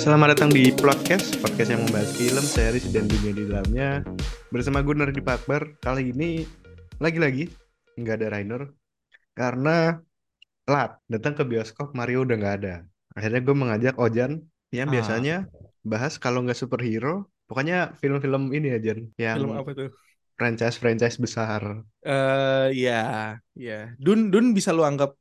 Selamat datang di podcast, podcast yang membahas film, series, dan dunia di dalamnya. Bersama gue Nerdi Pakbar. Kali ini lagi-lagi nggak ada Rainer karena telat datang ke bioskop Mario udah nggak ada. Akhirnya gue mengajak Ojan yang Ah. biasanya bahas kalau nggak superhero, pokoknya film-film ini aja yang Film apa tuh? franchise-franchise besar. Eh ya, ya. Dun Dun bisa lu anggap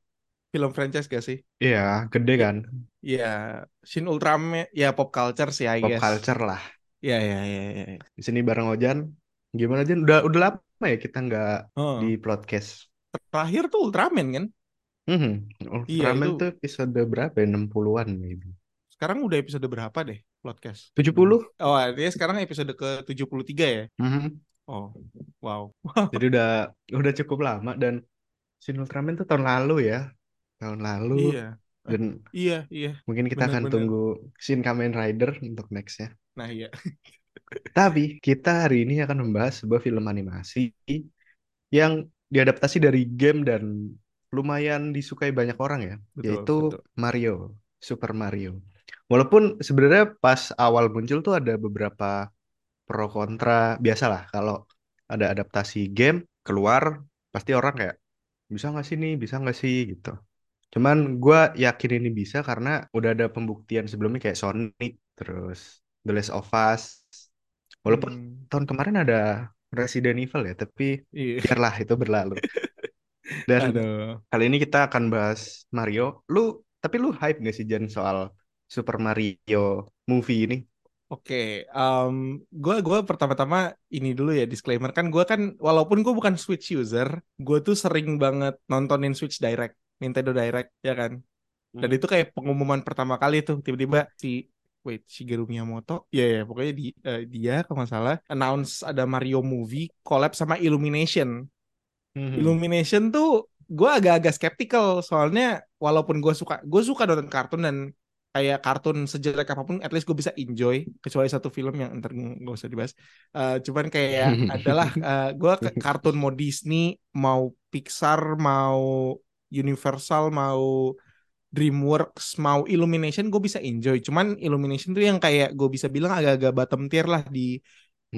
film franchise gak sih? Iya, gede kan, Ya, Shin Ultraman ya pop culture sih I pop guess. culture lah. Ya, ya, ya, ya. Di sini bareng Ojan. Gimana Jan? Udah udah lama ya kita nggak Oh. di podcast. Terakhir tuh Ultraman kan? Mhm. Iya, Ultraman itu- tuh episode berapa ya? 60-an maybe. Sekarang udah episode berapa deh podcast? 70? Oh, artinya sekarang episode ke-73 ya? Mhm. Oh, wow. Jadi udah udah cukup lama dan Shin Ultraman tuh tahun lalu ya. Tahun lalu Iya, dan iya, iya. mungkin kita akan Bener-bener. tunggu Shin Kamen Rider untuk nextnya. Nah, iya. Tapi kita hari ini akan membahas sebuah film animasi yang diadaptasi dari game dan lumayan disukai banyak orang ya, Betul, yaitu betul. Mario, Super Mario. Walaupun sebenarnya pas awal muncul tuh ada beberapa pro kontra, biasalah kalau ada adaptasi game keluar pasti orang kayak bisa nggak sih nih, bisa nggak sih gitu. Cuman gue yakin ini bisa karena udah ada pembuktian sebelumnya kayak Sonic, terus The Last of Us. Walaupun Hmm, tahun kemarin ada Resident Evil ya, tapi iya. biarlah itu berlalu. Dan Aduh. kali ini kita akan bahas Mario. Lu, tapi lu hype gak sih Jan soal Super Mario movie ini? Oke, em, gua gua pertama-tama ini dulu ya disclaimer kan gua kan walaupun gua bukan Switch user, gua tuh sering banget nontonin Switch Direct, Nintendo Direct ya kan. Dan Hmm. itu kayak pengumuman pertama kali tuh tiba-tiba si wait Shigeru Miyamoto, ya ya pokoknya di, eh, dia kalau nggak salah announce ada Mario movie collab sama Illumination. Mhm. Illumination tuh gue agak-agak skeptical soalnya walaupun gue suka gue suka nonton kartun dan kayak kartun sejelek apa pun at least gue bisa enjoy kecuali satu film yang ntar nggak usah dibahas Eh, cuman kayak adalah gue kartun mau Disney mau Pixar mau Universal mau DreamWorks mau Illumination gue bisa enjoy cuman Illumination tuh yang kayak gue bisa bilang agak-agak bottom tier lah di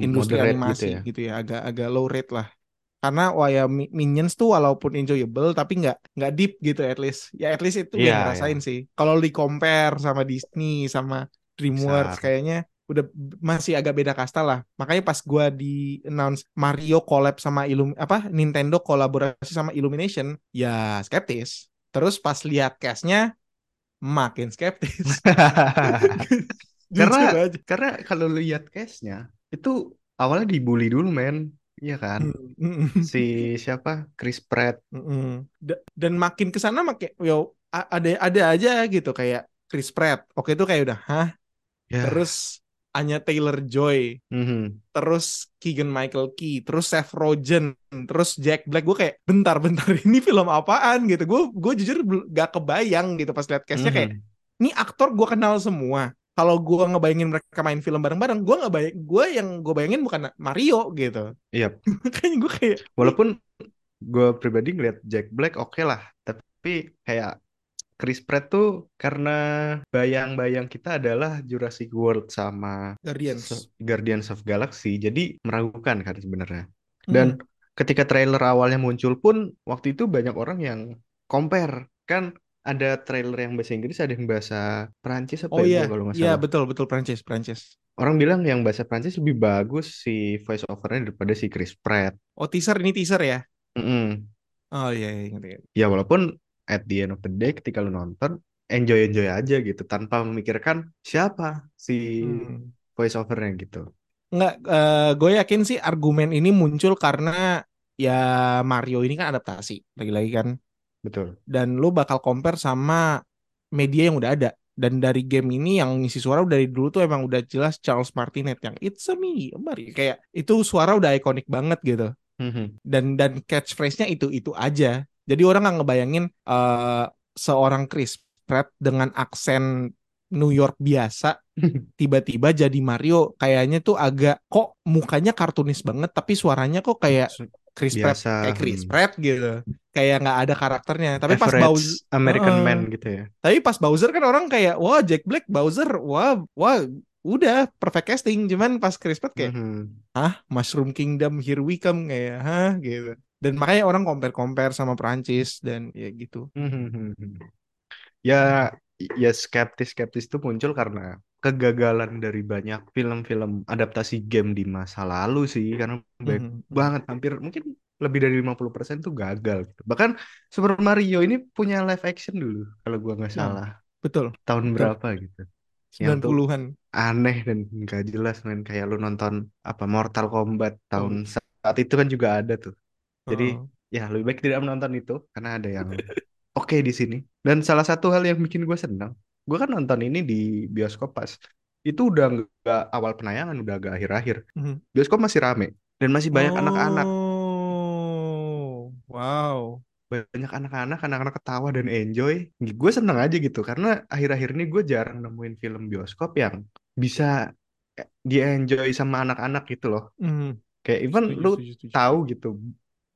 industri Moderate animasi gitu gitu ya. ya, agak-agak low rate lah karena wah ya Mi- Minions tuh walaupun enjoyable tapi nggak nggak deep gitu at least ya at least itu gue Iya, ngerasain iya. sih kalau di compare sama Disney sama DreamWorks Pixar. kayaknya udah masih agak beda kasta lah makanya pas gua di announce Mario collab sama Illum apa Nintendo kolaborasi sama Illumination ya skeptis terus pas lihat cashnya makin skeptis Karena aja. karena kalau lihat case-nya itu awalnya dibully dulu men. Iya kan? Hmm, hmm. Si siapa? Chris Pratt. Da- Dan makin ke sana makin yo ada ada aja gitu kayak Chris Pratt. Oke itu kayak udah, hah? Ya. Terus Anya Taylor-Joy, Mhm. terus Keegan Michael Key, terus Seth Rogen, terus Jack Black. Gue kayak bentar-bentar ini film apaan gitu. Gue gue jujur gak kebayang gitu pas lihat cast-nya kayak Mhm. ini aktor gue kenal semua. Kalau gue ngebayangin mereka main film bareng-bareng, gue nggak bayang, gue yang gue bayangin bukan Mario gitu. Iya, Makanya gue kayak Walaupun gue pribadi ngeliat Jack Black oke lah, tapi kayak Chris Pratt tuh karena bayang-bayang kita adalah Jurassic World sama Guardians. Guardians of Galaxy, jadi meragukan kan sebenarnya. Hmm. Dan ketika trailer awalnya muncul pun waktu itu banyak orang yang compare kan ada trailer yang bahasa Inggris, ada yang bahasa Perancis apa Oh ya iya, kalau nggak iya salah. betul betul Prancis Prancis. Orang bilang yang bahasa Perancis lebih bagus si voice overnya daripada si Chris Pratt. Oh teaser ini teaser ya? Mm-mm. Oh iya, iya ingat. Ya walaupun at the end of the day ketika lu nonton enjoy enjoy aja gitu tanpa memikirkan siapa si Hmm. voice overnya gitu. Nggak, gue yakin sih argumen ini muncul karena ya Mario ini kan adaptasi lagi-lagi kan. Betul. Dan lu bakal compare sama media yang udah ada. Dan dari game ini yang ngisi suara dari dulu tuh emang udah jelas Charles Martinet yang It's a me, Mario. Kayak itu suara udah ikonik banget gitu. Mhm. dan dan catchphrase-nya itu itu aja. Jadi orang nggak ngebayangin eh, seorang Chris Pratt dengan aksen New York biasa tiba-tiba jadi Mario kayaknya tuh agak kok mukanya kartunis banget tapi suaranya kok kayak Chris Pratt kayak Chris hmm. Pratt gitu. Kayak nggak ada karakternya. Tapi pas average Bowser American Heeh. man gitu ya. Tapi pas Bowser kan orang kayak wah Jack Black Bowser wah wah udah perfect casting. Cuman pas Chris Pratt kayak Mhm. hah? Mushroom Kingdom here we come. Kayak hah? Gitu dan makanya orang compare compare sama Prancis dan ya gitu Mhm. ya ya skeptis skeptis itu muncul karena kegagalan dari banyak film-film adaptasi game di masa lalu sih karena banyak Mhm. banget hampir mungkin lebih dari 50% tuh gagal gitu. Bahkan Super Mario ini punya live action dulu kalau gua nggak Hmm, salah betul tahun betul berapa gitu. Yang tuh 90-an aneh dan nggak jelas men kayak lu nonton apa Mortal Kombat tahun saat itu kan juga ada tuh. Jadi ya lebih baik tidak menonton itu karena ada yang oke di sini. Dan salah satu hal yang bikin gue senang, gue kan nonton ini di bioskop pas itu udah nggak awal penayangan, udah agak akhir-akhir. Mhm. Bioskop masih rame dan masih banyak anak-anak, oh wow banyak anak-anak, anak-anak ketawa dan enjoy. Gue seneng aja gitu karena akhir-akhir ini gue jarang nemuin film bioskop yang bisa di enjoy sama anak-anak gitu loh. Mhm. Kayak even setuju lu setuju setuju tahu gitu,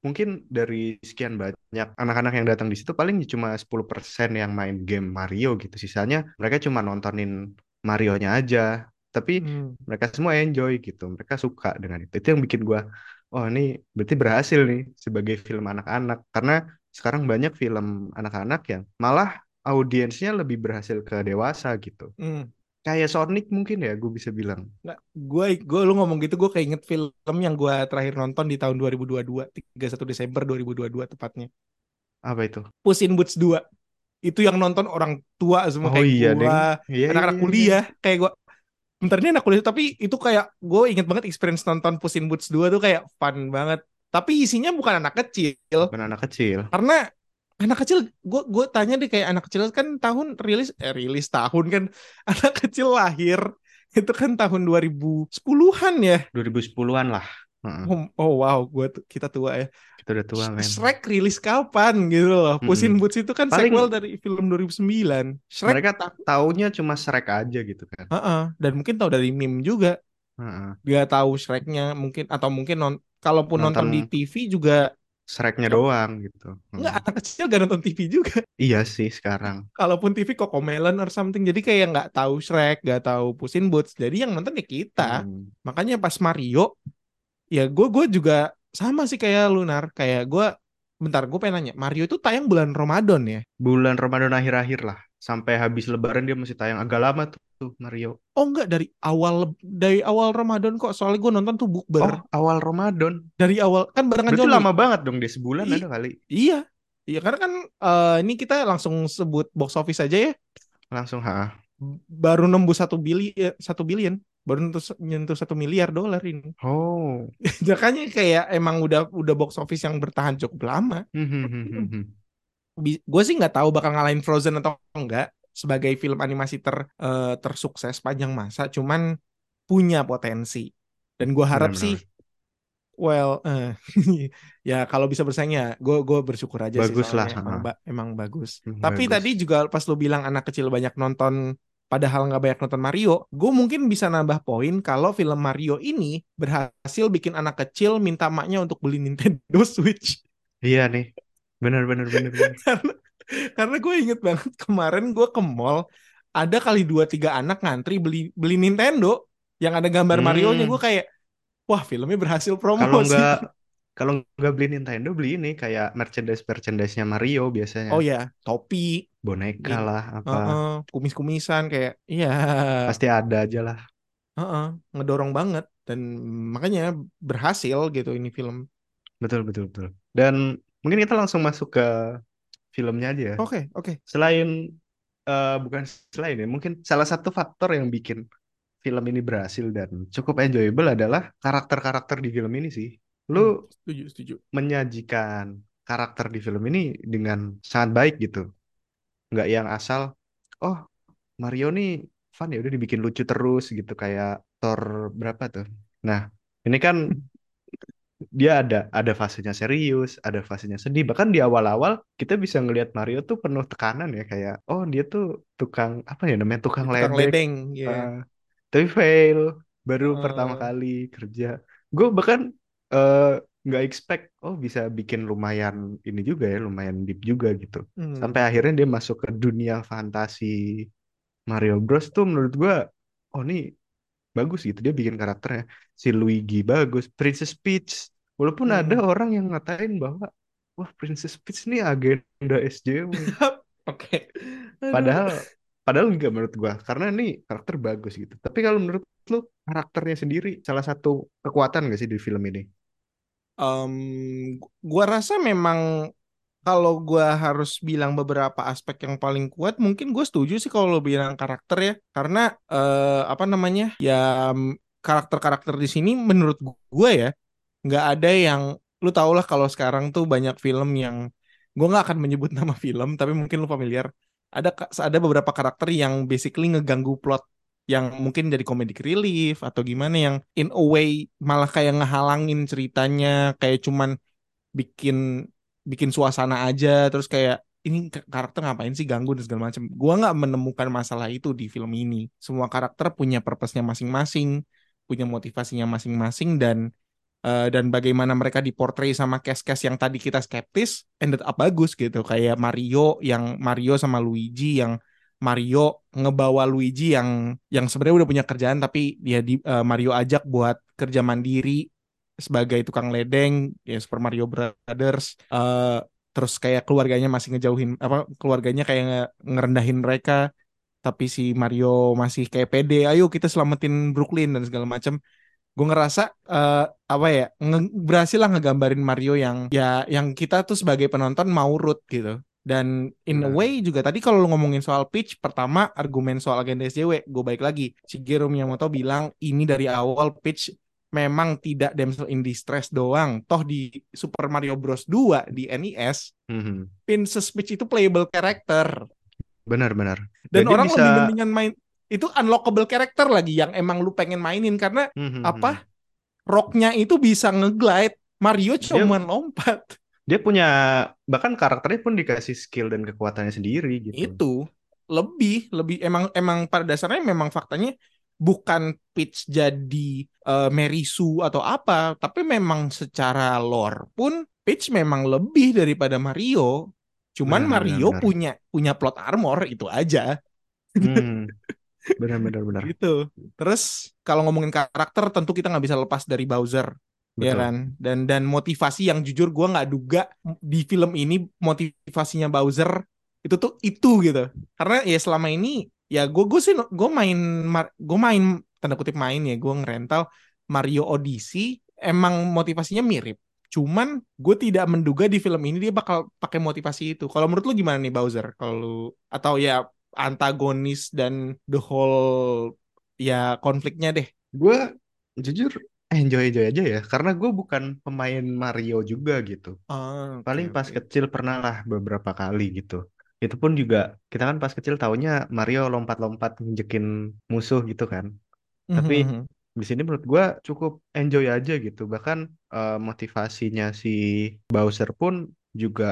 mungkin dari sekian banyak anak-anak yang datang di situ paling cuma 10% yang main game Mario gitu. Sisanya mereka cuma nontonin Mario-nya aja. Tapi Hmm. mereka semua enjoy gitu. Mereka suka dengan itu. Itu yang bikin gua, oh ini berarti berhasil nih sebagai film anak-anak. Karena sekarang banyak film anak-anak yang malah audiensnya lebih berhasil ke dewasa gitu. Hmm. Kayak Sonic mungkin ya gue bisa bilang. Nggak, gue gue lu ngomong gitu gue keinget film yang gue terakhir nonton di tahun 2022 31 Desember 2022 tepatnya Apa itu? Puss in Boots 2 itu yang nonton orang tua semua Oh kayak iya, gue. Iya, iya, anak-anak iya, iya. kuliah kayak gue bentar ini anak kuliah tapi itu kayak gue inget banget experience nonton Puss in Boots 2 tuh kayak fun banget tapi isinya bukan anak kecil Bukan anak kecil. karena anak kecil gue gue tanya deh kayak anak kecil kan tahun rilis eh rilis tahun kan anak kecil lahir itu kan tahun 2010-an ya 2010-an lah. Heeh. oh, oh wow gua kita tua ya Kita udah tua men. Shrek rilis kapan gitu loh Puss in. Boots itu kan Paling sequel dari film 2009 Shrek mereka taunya cuma Shrek aja gitu kan. Heeh, dan mungkin tahu dari meme juga Heeh. dia tahu Shreknya mungkin atau mungkin non kalaupun nonton di Nonton TV juga Shreknya doang gitu. nggak Hmm. anak kecil gak nonton TV juga Iya sih sekarang. kalaupun TV Cocomelon or something jadi kayak nggak tahu Shrek nggak tahu Puss in Boots jadi yang nonton ya kita Hmm. makanya pas Mario ya gue gue juga sama sih kayak Lunar kayak gue bentar gue pengen nanya Mario itu tayang bulan Ramadan ya Bulan Ramadan akhir-akhir lah. Sampai habis Lebaran dia masih tayang. Agak lama tuh, tuh Mario. oh enggak. Dari awal dari awal Ramadan kok. Soalnya gue nonton tuh Oh, bukber awal Ramadan. dari awal. Kan barengan Berarti lama banget dong dia sebulan I- ada kali. iya. Iya karena kan eh, ini kita langsung sebut box office aja ya. Langsung ha. baru nembus satu bili eh, satu billion. Baru nyentuh, nyentuh satu miliar dolar ini. Oh. makanya kayak emang udah udah box office yang bertahan cukup lama gue sih nggak tahu bakal ngalahin Frozen atau enggak sebagai film animasi ter eh, tersukses panjang masa cuman punya potensi dan gue harap Benar-benar. sih well eh, ya kalau bisa bersaing ya gue gue bersyukur aja Bagus sih lah, emang ba- emang bagus Hmm, tapi bagus. tadi juga pas lu bilang anak kecil banyak nonton padahal nggak banyak nonton Mario gue mungkin bisa nambah poin kalau film Mario ini berhasil bikin anak kecil minta maknya untuk beli Nintendo Switch Iya nih. Benar benar benar benar. karena karena gue inget banget kemarin gue ke mall ada kali dua tiga anak ngantri beli beli Nintendo yang ada gambar Mario-nya Hmm. gue kayak wah filmnya berhasil Kalau promosi nggak kalau nggak beli Nintendo beli ini kayak merchandise merchandise-nya Mario biasanya. oh ya topi Boneka Gini. lah apa. heeh, kumis-kumisan kayak iya Pasti ada aja lah. heeh, ngedorong banget dan makanya berhasil gitu ini film Betul betul betul. Dan mungkin kita langsung masuk ke filmnya aja ya. oke oke Selain eh, bukan selain ya, mungkin salah satu faktor yang bikin film ini berhasil dan cukup enjoyable adalah karakter-karakter di film ini sih. Lu Hmm, setuju setuju menyajikan karakter di film ini dengan sangat baik gitu. Nggak yang asal, oh Mario nih fun ya udah dibikin lucu terus gitu kayak Thor berapa tuh. Nah, ini kan dia ada ada fasenya serius, ada fasenya sedih. Bahkan di awal-awal kita bisa ngelihat Mario tuh penuh tekanan ya kayak oh dia tuh tukang apa ya namanya tukang tukang ledek. ledeng ya Ah, tapi fail baru pertama Heeh. kali kerja. Gue bahkan eh nggak expect oh bisa bikin lumayan ini juga ya lumayan deep juga gitu sampai Hmm. akhirnya dia masuk ke dunia fantasi Mario Bros tuh menurut gua oh ini bagus gitu dia bikin karakternya si Luigi bagus Princess Peach walaupun ada Hmm. orang yang ngatain bahwa wah Princess Peach ini agenda SJW Oke. Padahal padahal enggak menurut gua karena ini karakter bagus gitu. Tapi kalau menurut lu karakternya sendiri salah satu kekuatan gak sih di film ini? Em, gua rasa memang kalau gua harus bilang beberapa aspek yang paling kuat, mungkin gue setuju sih kalau lo bilang karakter ya, karena eh, apa namanya ya karakter-karakter di sini menurut gue ya nggak ada yang lu tau lah kalau sekarang tuh banyak film yang gue nggak akan menyebut nama film, tapi mungkin lu familiar. Ada ada beberapa karakter yang basically ngeganggu plot yang mungkin jadi comedic relief atau gimana yang in a way malah kayak ngehalangin ceritanya kayak cuman bikin bikin suasana aja terus kayak ini karakter ngapain sih ganggu dan segala macam. Gua nggak menemukan masalah itu di film ini. Semua karakter punya purpose-nya masing-masing, punya motivasinya masing-masing dan eh, dan bagaimana mereka diportray sama cast-cast yang tadi kita skeptis ended up bagus gitu. Kayak Mario yang Mario sama Luigi yang Mario ngebawa Luigi yang yang sebenarnya udah punya kerjaan tapi dia di eh, Mario ajak buat kerja mandiri sebagai tukang ledeng ya Super Mario Brothers. Eh terus kayak keluarganya masih ngejauhin apa keluarganya kayak nge- ngerendahin mereka. Tapi si Mario masih kayak pede ayo kita selamatin Brooklyn dan segala macam gue ngerasa eh, apa ya nge- berhasil lah ngegambarin Mario yang ya yang kita tuh sebagai penonton mau root gitu. Dan in a way juga tadi kalau lu ngomongin soal pitch pertama argumen soal agenda SJW gue baik lagi. Shigeru Miyamoto bilang ini dari awal pitch memang tidak damsel in distress doang. Toh di Super Mario Bros. 2 di NES Mhm. Princess Peach itu playable character. Benar-benar. dan Dan dia orang bisa lebih mendingan main itu unlockable character lagi yang emang lu pengen mainin karena Mhm. apa rocknya itu bisa ngeglide Mario Dia cuman lompat dia punya bahkan karakternya pun dikasih skill dan kekuatannya sendiri gitu. itu lebih lebih emang emang pada dasarnya memang faktanya bukan Peach jadi eh, Mary Sue atau apa tapi memang secara lore pun Peach memang lebih daripada Mario cuman Benar, benar, Mario benar. punya punya plot armor itu aja Hmm. Benar-benar benar. gitu. Terus kalau ngomongin karakter tentu kita nggak bisa lepas dari Bowser ya Betul. kan? Dan dan motivasi yang jujur gue nggak duga di film ini motivasinya Bowser itu tuh itu gitu. Karena ya selama ini ya gue gue sih gue main gue main tanda kutip main ya gue ngerental Mario Odyssey emang motivasinya mirip. Cuman gue tidak menduga di film ini dia bakal pakai motivasi itu. Kalau menurut lu gimana nih Bowser? Kalau atau ya antagonis dan the whole ya konfliknya deh Gue jujur enjoy-enjoy aja ya karena gue bukan pemain Mario juga gitu. Ah, oke, Paling pas oke. kecil pernah lah beberapa kali gitu. Itu pun juga kita kan pas kecil taunya Mario lompat-lompat nginjekin musuh gitu kan. Tapi Mhm. di sini menurut gue cukup enjoy aja gitu. Bahkan eh, motivasinya si Bowser pun juga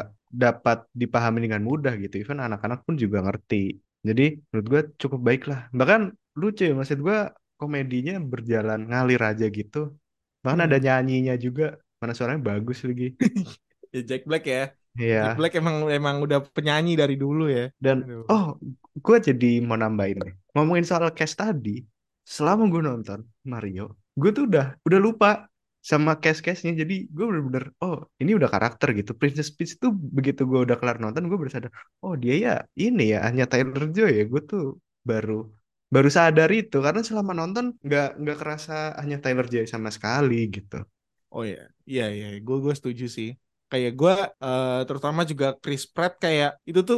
dapat dipahami dengan mudah gitu. Even anak-anak pun juga ngerti. Jadi menurut gue cukup baik lah. Bahkan lucu ya maksud gue komedinya berjalan ngalir aja gitu. Bahkan ada Hmm. nyanyinya juga. Mana suaranya bagus lagi. Ya Jack Black ya. Iya. Jack Black emang emang udah penyanyi dari dulu ya. Dan Aduh. oh, gue jadi mau nambahin nih. Ngomongin soal cast tadi, selama gue nonton Mario, gue tuh udah udah lupa sama cast-castnya. Jadi gue bener-bener, oh ini udah karakter gitu. Princess Peach tuh begitu gue udah kelar nonton, gue baru sadar, oh dia ya ini ya hanya Taylor Joy ya. Gue tuh baru baru sadar itu karena selama nonton nggak nggak kerasa hanya Taylor Joy sama sekali gitu. Oh iya, iya iya, gue gue setuju sih. Kayak gue eh, terutama juga Chris Pratt kayak itu tuh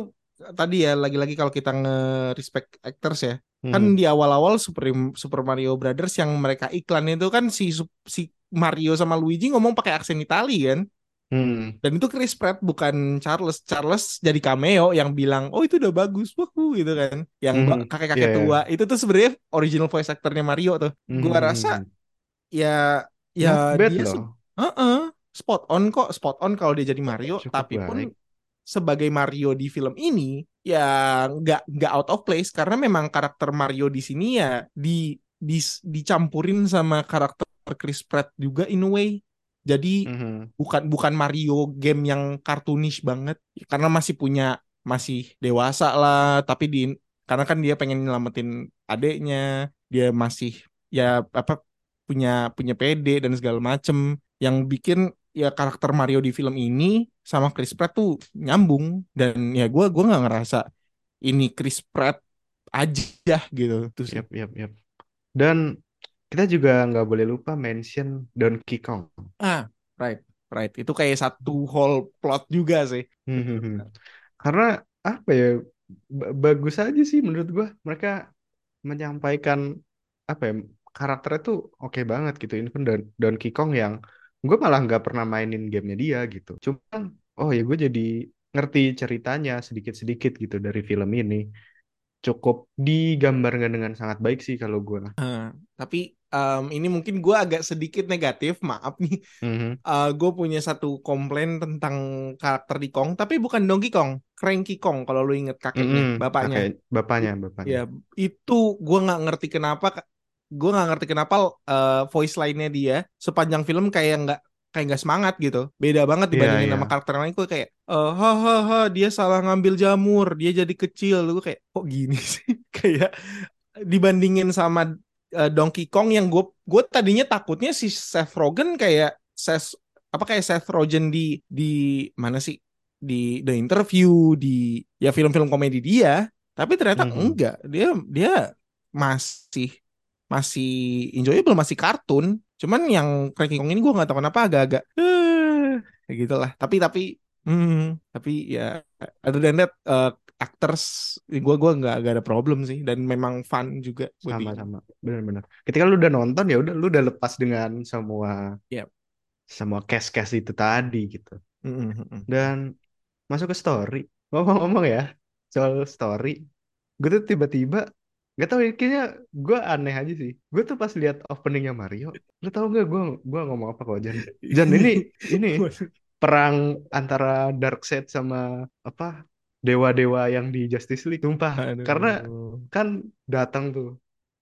tadi ya lagi-lagi kalau kita nge-respect actors ya. Kan Hmm. di awal-awal Super Super Mario Brothers yang mereka iklan itu kan si si Mario sama Luigi ngomong pakai aksen Itali kan. Hmm. Dan itu Chris Pratt bukan Charles. Charles jadi cameo yang bilang, "Oh, itu udah bagus." Wuhu gitu kan. Yang Hmm. kakek-kakek Iya, iya. tua. Itu tuh sebenarnya original voice actornya Mario tuh. Gua Hmm. rasa ya Not ya bad dia loh. Heeh, spot on kok, spot on kalau dia jadi Mario, Cukup tapi pun baik. sebagai Mario di film ini ya nggak nggak out of place karena memang karakter Mario di sini ya di, di dicampurin sama karakter Chris Pratt juga in a way. Jadi Mhm. bukan bukan Mario game yang kartunis banget. Karena masih punya masih dewasa lah. Tapi di karena kan dia pengen nyelamatin adeknya. Dia masih ya apa punya punya PD dan segala macem. Yang bikin ya karakter Mario di film ini sama Chris Pratt tuh nyambung. Dan ya gue gua nggak ngerasa ini Chris Pratt aja gitu. Tuh sih Yap, yap, yap. Dan kita juga nggak boleh lupa mention Donkey Kong. ah right right itu kayak satu whole plot juga sih Hmm. Karena apa ya ba- bagus aja sih menurut gua mereka menyampaikan apa ya karakternya tuh oke banget gitu. Ini pun Don Donkey Kong yang gue malah nggak pernah mainin gamenya dia gitu. Cuman oh ya gue jadi ngerti ceritanya sedikit-sedikit gitu dari film ini. Cukup digambarkan dengan sangat baik sih kalau gue. Ah, tapi em, ini mungkin gue agak sedikit negatif maaf nih Mhm. gue punya satu komplain tentang karakter di Kong, tapi bukan Donkey Kong, Cranky Kong kalau lu inget kakeknya, Mm-mm, bapaknya. kakek bapaknya bapaknya. Ya, itu gue nggak ngerti kenapa, gue nggak ngerti kenapa eh, voice line-nya dia sepanjang film kayak nggak kayak nggak semangat gitu. Beda banget Iya, dibandingin iya. sama karakter lain. Gue kayak, eh, hahaha, dia salah ngambil jamur, dia jadi kecil. Gue kayak, kok gini sih? kayak dibandingin sama eh, Donkey Kong yang gue gue tadinya takutnya si Seth Rogen kayak Seth apa kayak Seth Rogen di di mana sih di The Interview di ya film-film komedi dia tapi ternyata Mhm. enggak dia dia masih masih enjoyable masih kartun cuman yang Cranky Kong ini gue nggak tahu kenapa agak-agak eh gitulah tapi tapi hmm, tapi ya other than that eh, actors gue gua nggak nggak ada problem sih dan memang fun juga buat di- Sama-sama. Benar-benar. Ketika lu udah nonton ya udah lu udah lepas dengan semua Yep. semua cast-cast itu tadi gitu. Mm, mm, mm, mm. Dan masuk ke story. Ngomong-ngomong ya soal story, gue tuh tiba-tiba gak tau ya kayaknya gue aneh aja sih. Gue tuh pas lihat openingnya Mario, lu tau gak gue gua ngomong apa kok Jan? Jan ini ini perang antara Darkseid sama apa dewa-dewa yang di Justice League, sumpah. Aduh. Karena kan datang tuh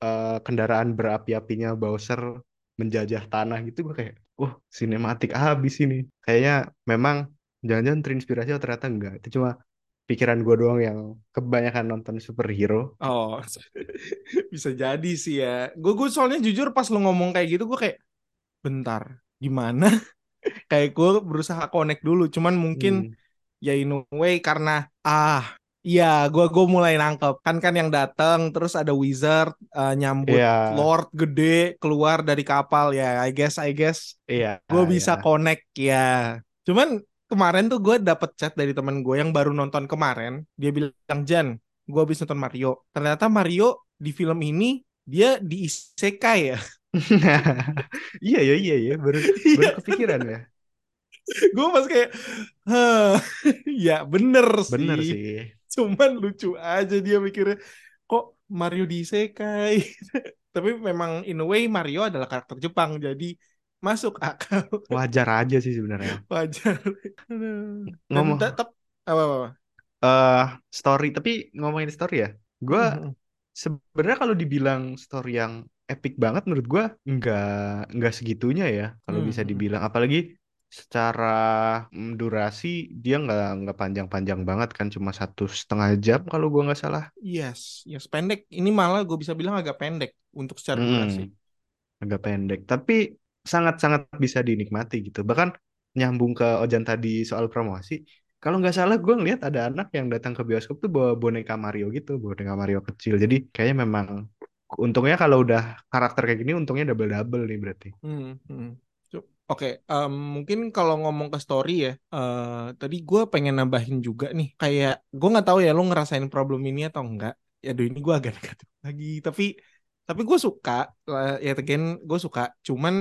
eh, kendaraan berapi-apinya Bowser menjajah tanah gitu gue kayak wah sinematik habis ini kayaknya memang jangan-jangan terinspirasi atau ternyata enggak itu cuma pikiran gue doang yang kebanyakan nonton superhero Oh, bisa jadi sih ya. Gue gue soalnya jujur pas lo ngomong kayak gitu gue kayak bentar gimana? Kayak gue berusaha connect dulu. Cuman mungkin Hmm, ya in a way karena ah iya gue gue mulai nangkep kan kan yang datang terus ada wizard eh, nyambut Iya. lord gede keluar dari kapal ya I guess I guess iya gue bisa iya. connect ya. Cuman kemarin tuh gue dapet chat dari teman gue yang baru nonton kemarin. Dia bilang Jan, gue habis nonton Mario. Ternyata Mario di film ini dia di isekai ya. iya iya iya iya baru baru kepikiran ya gue pas kayak, ya bener sih. bener sih Cuman lucu aja dia mikirnya, kok Mario di isekai. Tapi memang in a way Mario adalah karakter Jepang, jadi masuk akal wajar aja sih sebenarnya wajar. Ngomong tetap apa apa. eh story tapi ngomongin story ya gue Mhm. sebenarnya kalau dibilang story yang epic banget menurut gua nggak nggak segitunya ya kalau Hmm, bisa hmm. dibilang apalagi secara mm, durasi dia nggak nggak panjang-panjang banget kan cuma satu setengah jam kalau gua nggak salah Yes, yes pendek. Ini malah gue bisa bilang agak pendek untuk secara Mm, durasi. agak pendek tapi sangat-sangat bisa dinikmati gitu bahkan nyambung ke Ojan tadi soal promosi kalau nggak salah gue ngeliat ada anak yang datang ke bioskop tuh bawa boneka Mario gitu boneka Mario kecil jadi kayaknya memang untungnya kalau udah karakter kayak gini untungnya double-double nih berarti Hmm, hmm. Oke, em, mungkin kalau ngomong ke story ya, eh, tadi gue pengen nambahin juga nih, kayak gue nggak tahu ya lo ngerasain problem ini atau enggak. Ya, aduh ini gue agak negatif lagi, tapi tapi gue suka, ya again gue suka. Cuman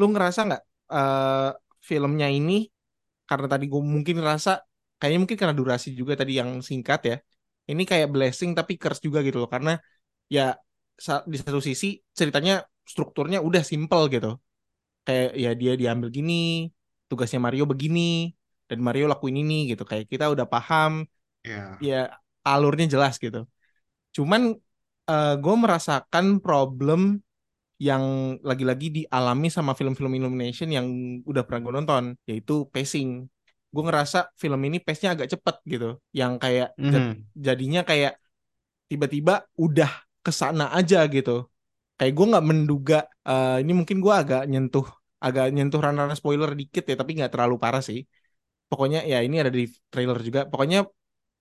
lo ngerasa nggak eh, filmnya ini karena tadi gue mungkin ngerasa kayaknya mungkin karena durasi juga tadi yang singkat ya. Ini kayak blessing tapi curse juga gitu loh, karena ya di satu sisi ceritanya strukturnya udah simple gitu. Kayak ya dia diambil gini tugasnya Mario begini dan Mario lakuin ini gitu. Kayak kita udah paham ya ya alurnya jelas gitu. Cuman gue merasakan problem yang lagi-lagi dialami sama film-film Illumination yang udah pernah gue nonton, yaitu pacing. Gue ngerasa film ini pace-nya agak cepet gitu, yang kayak jad- Mhm. jadinya kayak tiba-tiba udah ke sana aja gitu. Kayak gue nggak menduga, eh, ini mungkin gue agak nyentuh, agak nyentuh ranah spoiler dikit ya, tapi nggak terlalu parah sih. Pokoknya ya ini ada di trailer juga. Pokoknya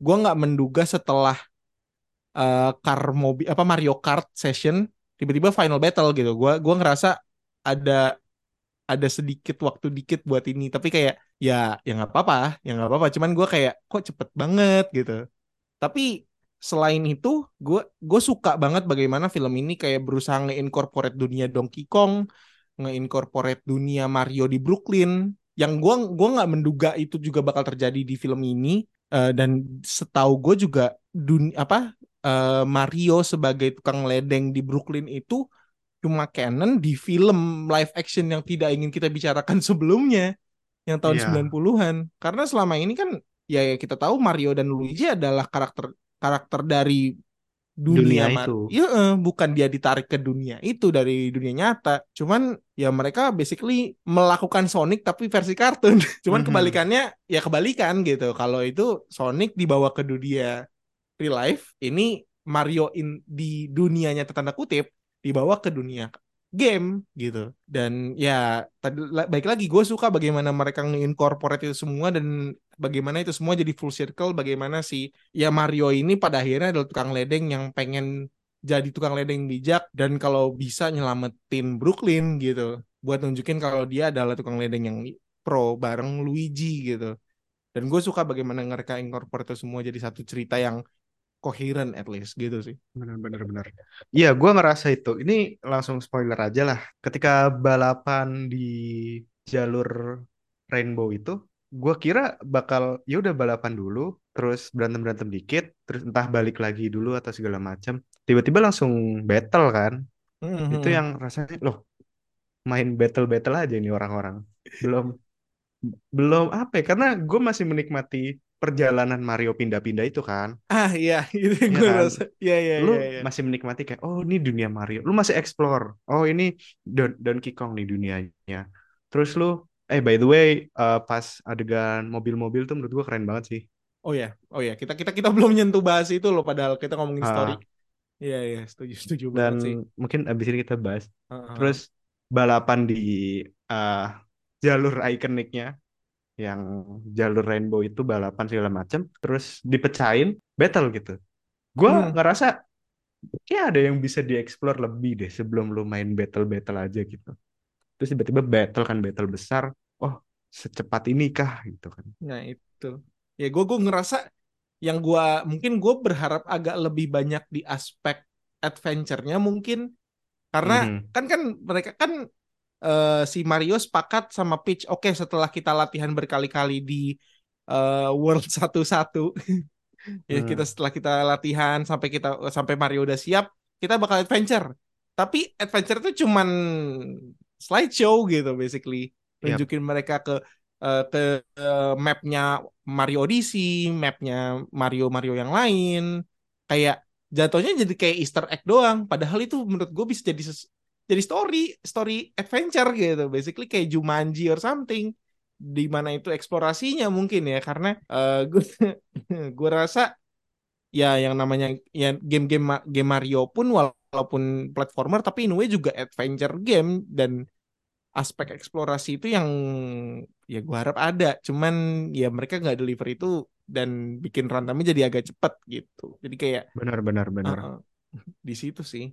gue nggak menduga setelah eh, car mobil apa Mario Kart session tiba-tiba final battle gitu. Gua gua ngerasa ada ada sedikit waktu dikit buat ini, tapi kayak ya ya nggak apa-apa, ya nggak apa-apa. Cuman gua kayak kok cepet banget gitu. Tapi selain itu, gue gue suka banget bagaimana film ini kayak berusaha nge-incorporate dunia Donkey Kong, nge-incorporate dunia Mario di Brooklyn. Yang gue gua nggak menduga itu juga bakal terjadi di film ini. Eh, dan setahu gue juga dunia apa eh, Mario sebagai tukang ledeng di Brooklyn itu cuma canon di film live action yang tidak ingin kita bicarakan sebelumnya yang tahun Iya. 90-an. Karena selama ini kan ya ya kita tahu Mario dan Luigi adalah karakter karakter dari dunia, Dunia itu. Iya, eh, bukan dia ditarik ke dunia itu dari dunia nyata. Cuman ya mereka basically melakukan Sonic tapi versi kartun. Cuman Mhm. kebalikannya ya kebalikan gitu. Kalau itu Sonic dibawa ke dunia real life, ini Mario in di dunianya tanda kutip dibawa ke dunia game gitu. Dan ya tadi baik lagi gue suka bagaimana mereka nge-incorporate itu semua dan bagaimana itu semua jadi full circle bagaimana si ya Mario ini pada akhirnya adalah tukang ledeng yang pengen jadi tukang ledeng bijak dan kalau bisa nyelamatin Brooklyn gitu buat nunjukin kalau dia adalah tukang ledeng yang pro bareng Luigi gitu. Dan gue suka bagaimana mereka incorporate semua jadi satu cerita yang coherent at least gitu sih. Benar-benar benar. Iya, gua ngerasa itu. Ini langsung spoiler aja lah. Ketika balapan di jalur Rainbow itu, gua kira bakal ya udah balapan dulu, terus berantem-berantem dikit, terus entah balik lagi dulu atau segala macam. Tiba-tiba langsung battle kan. Itu Mhm. yang rasanya loh, main battle-battle aja ini orang-orang. Belum belum apa ya? Karena gue masih menikmati perjalanan Mario pindah-pindah itu kan. Ah iya, itu Iya gue kan? rasa. Iya iya lu iya iya. masih menikmati kayak oh ini dunia Mario lu masih explore oh ini Don Donkey Kong nih dunianya terus lu eh by the way eh, pas adegan mobil-mobil tuh menurut gua keren banget sih Oh ya, oh ya, kita kita kita belum nyentuh bahas itu loh padahal kita ngomongin story. Ah, Iya iya, setuju setuju dan banget sih. mungkin abis ini kita bahas Heeh. terus balapan di eh, jalur ikoniknya yang jalur rainbow itu balapan segala macam terus dipecahin battle gitu. Gua Hmm. ngerasa kayak ada yang bisa dieksplor lebih deh sebelum lu main battle-battle aja gitu. Terus tiba-tiba battle kan battle besar oh secepat ini kah gitu kan. Nah itu, ya gue gue ngerasa yang gue mungkin gue berharap agak lebih banyak di aspek adventure-nya mungkin. Karena Mhm. kan kan mereka kan eh, si Mario sepakat sama Peach oke setelah kita latihan berkali-kali di eh, World 1-1 ya Hmm. kita setelah kita latihan sampai kita sampai Mario udah siap kita bakal adventure. Tapi adventure itu cuman slideshow gitu basically. Nunjukin mereka ke eh, ke eh, mapnya Mario Odyssey mapnya Mario Mario yang lain. Kayak jatuhnya jadi kayak Easter egg doang. Padahal itu menurut gue bisa jadi jadi story story adventure gitu. Basically kayak Jumanji or something. Di mana itu eksplorasinya mungkin ya karena eh, gue gue rasa ya yang namanya ya game-game game Mario pun walaupun platformer tapi in way juga adventure game. Dan aspek eksplorasi itu yang ya gue harap ada. Cuman ya mereka nggak deliver itu dan bikin runtamenya jadi agak cepet gitu. Jadi kayak benar-benar benar uh-uh, di situ sih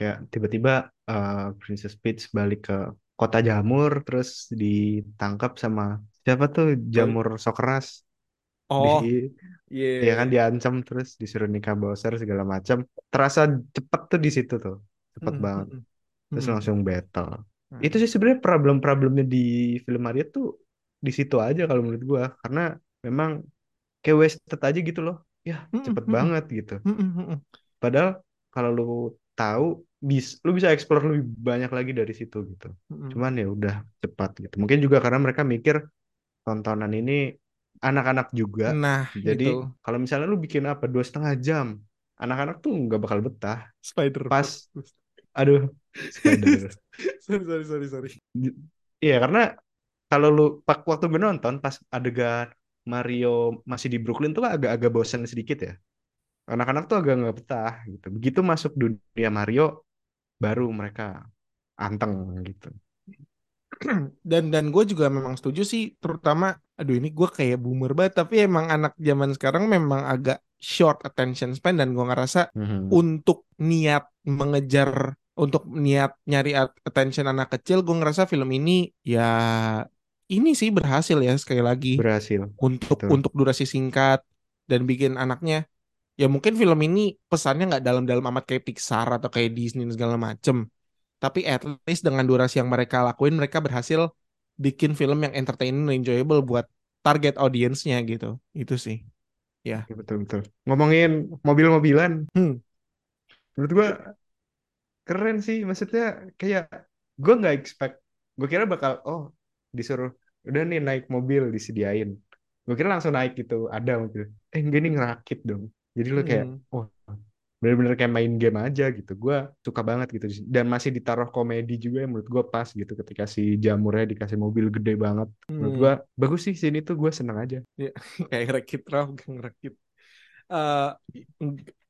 kayak tiba-tiba eh, Princess Peach balik ke kota jamur terus ditangkap sama siapa tuh? Jamur Sokras oh di iya. ya kan diancam terus disuruh nikah Bowser segala macam terasa cepet tuh di situ tuh cepet Mm, banget. mm, mm. terus Mm. langsung battle. Nah, itu sih sebenarnya problem-problemnya di film Mario tuh di situ aja kalau menurut gua. Karena memang kayak wasted aja gitu loh. Ya mm, mm, cepet mm, mm. banget gitu. Mm, mm, mm, mm. padahal kalau lu tahu bis lu bisa explore lebih banyak lagi dari situ gitu Mm, mm. cuman ya udah cepat gitu mungkin juga karena mereka mikir tontonan ini anak-anak juga nah jadi itu kalau misalnya lu bikin apa dua setengah jam anak-anak tuh nggak bakal betah Spider pas Aduh, Spider. sorry sorry sorry sorry. Iya, karena kalau lu pak waktu gue nonton pas adegan Mario masih di Brooklyn tuh agak-agak bosan sedikit ya. Anak-anak tuh agak nggak betah gitu. Begitu masuk dunia Mario, baru mereka anteng gitu. dan dan gue juga memang setuju sih terutama aduh ini gue kayak boomer banget tapi emang anak zaman sekarang memang agak short attention span dan gue ngerasa Mhm. untuk niat mengejar untuk niat nyari at- attention anak kecil gue ngerasa film ini ya ini sih berhasil ya sekali lagi Berhasil. untuk Betul. untuk durasi singkat dan bikin anaknya ya mungkin film ini pesannya nggak dalam-dalam amat kayak Pixar atau kayak Disney dan segala macem tapi at least dengan durasi yang mereka lakuin mereka berhasil bikin film yang entertaining dan enjoyable buat target audiensnya gitu itu sih Ya, betul betul. Ngomongin mobil-mobilan, Hmm. menurut gua keren sih. Maksudnya kayak gua nggak expect. Gue kira bakal oh disuruh udah nih naik mobil disediain. Gue kira langsung naik gitu ada mobil. Eh enggak nih ngerakit dong. Jadi lo kayak Hmm. oh bener-bener kayak main game aja gitu. Gua suka banget gitu. Dan masih ditaruh komedi juga yang menurut gua pas gitu ketika si jamurnya dikasih mobil gede banget. Menurut Hmm. gua bagus sih sini tuh gue seneng aja. kayak ngerakit raw ngerakit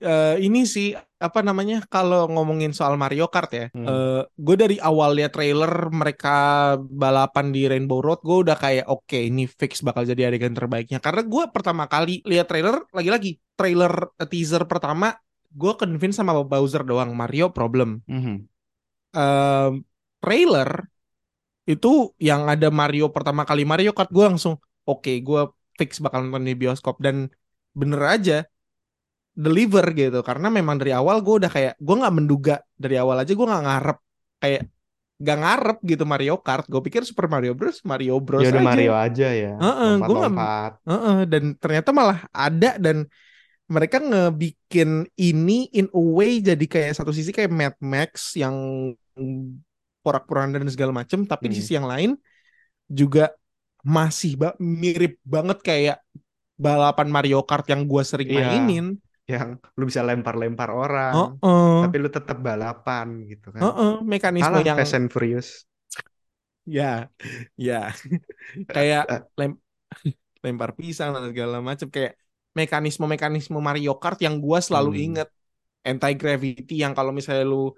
Eh, ini sih apa namanya kalau ngomongin soal Mario Kart ya Hmm. gue dari awal lihat trailer mereka balapan di Rainbow Road gue udah kayak oke ini fix bakal jadi adegan terbaiknya karena gue pertama kali lihat trailer lagi-lagi trailer teaser pertama gue convince sama Bowser doang Mario problem Mhm. Em, trailer itu yang ada Mario pertama kali Mario Kart gue langsung oke gue fix bakal nonton di bioskop dan bener aja deliver gitu karena memang dari awal gue udah kayak gue nggak menduga dari awal aja gue nggak ngarep kayak gak ngarep gitu Mario Kart gue pikir Super Mario Bros Mario Bros Ya udah aja Mario aja ya. Heeh, gua nggak- Lompat-lompat. Heeh, dan ternyata malah ada dan mereka ngebikin ini in a way jadi kayak satu sisi kayak Mad Max yang porak-porandan dan segala macem tapi di Hmm. sisi yang lain juga masih ba- mirip banget kayak balapan Mario Kart yang gua sering Iya. mainin. Yang lu bisa lempar-lempar orang. Heeh. Tapi lu tetap balapan gitu kan. Heeh, mekanisme Kalah yang Fast and Furious. ya ya kayak lem lempar pisang dan segala macam kayak mekanisme-mekanisme Mario Kart yang gua selalu Hmm. inget anti gravity yang kalau misalnya lu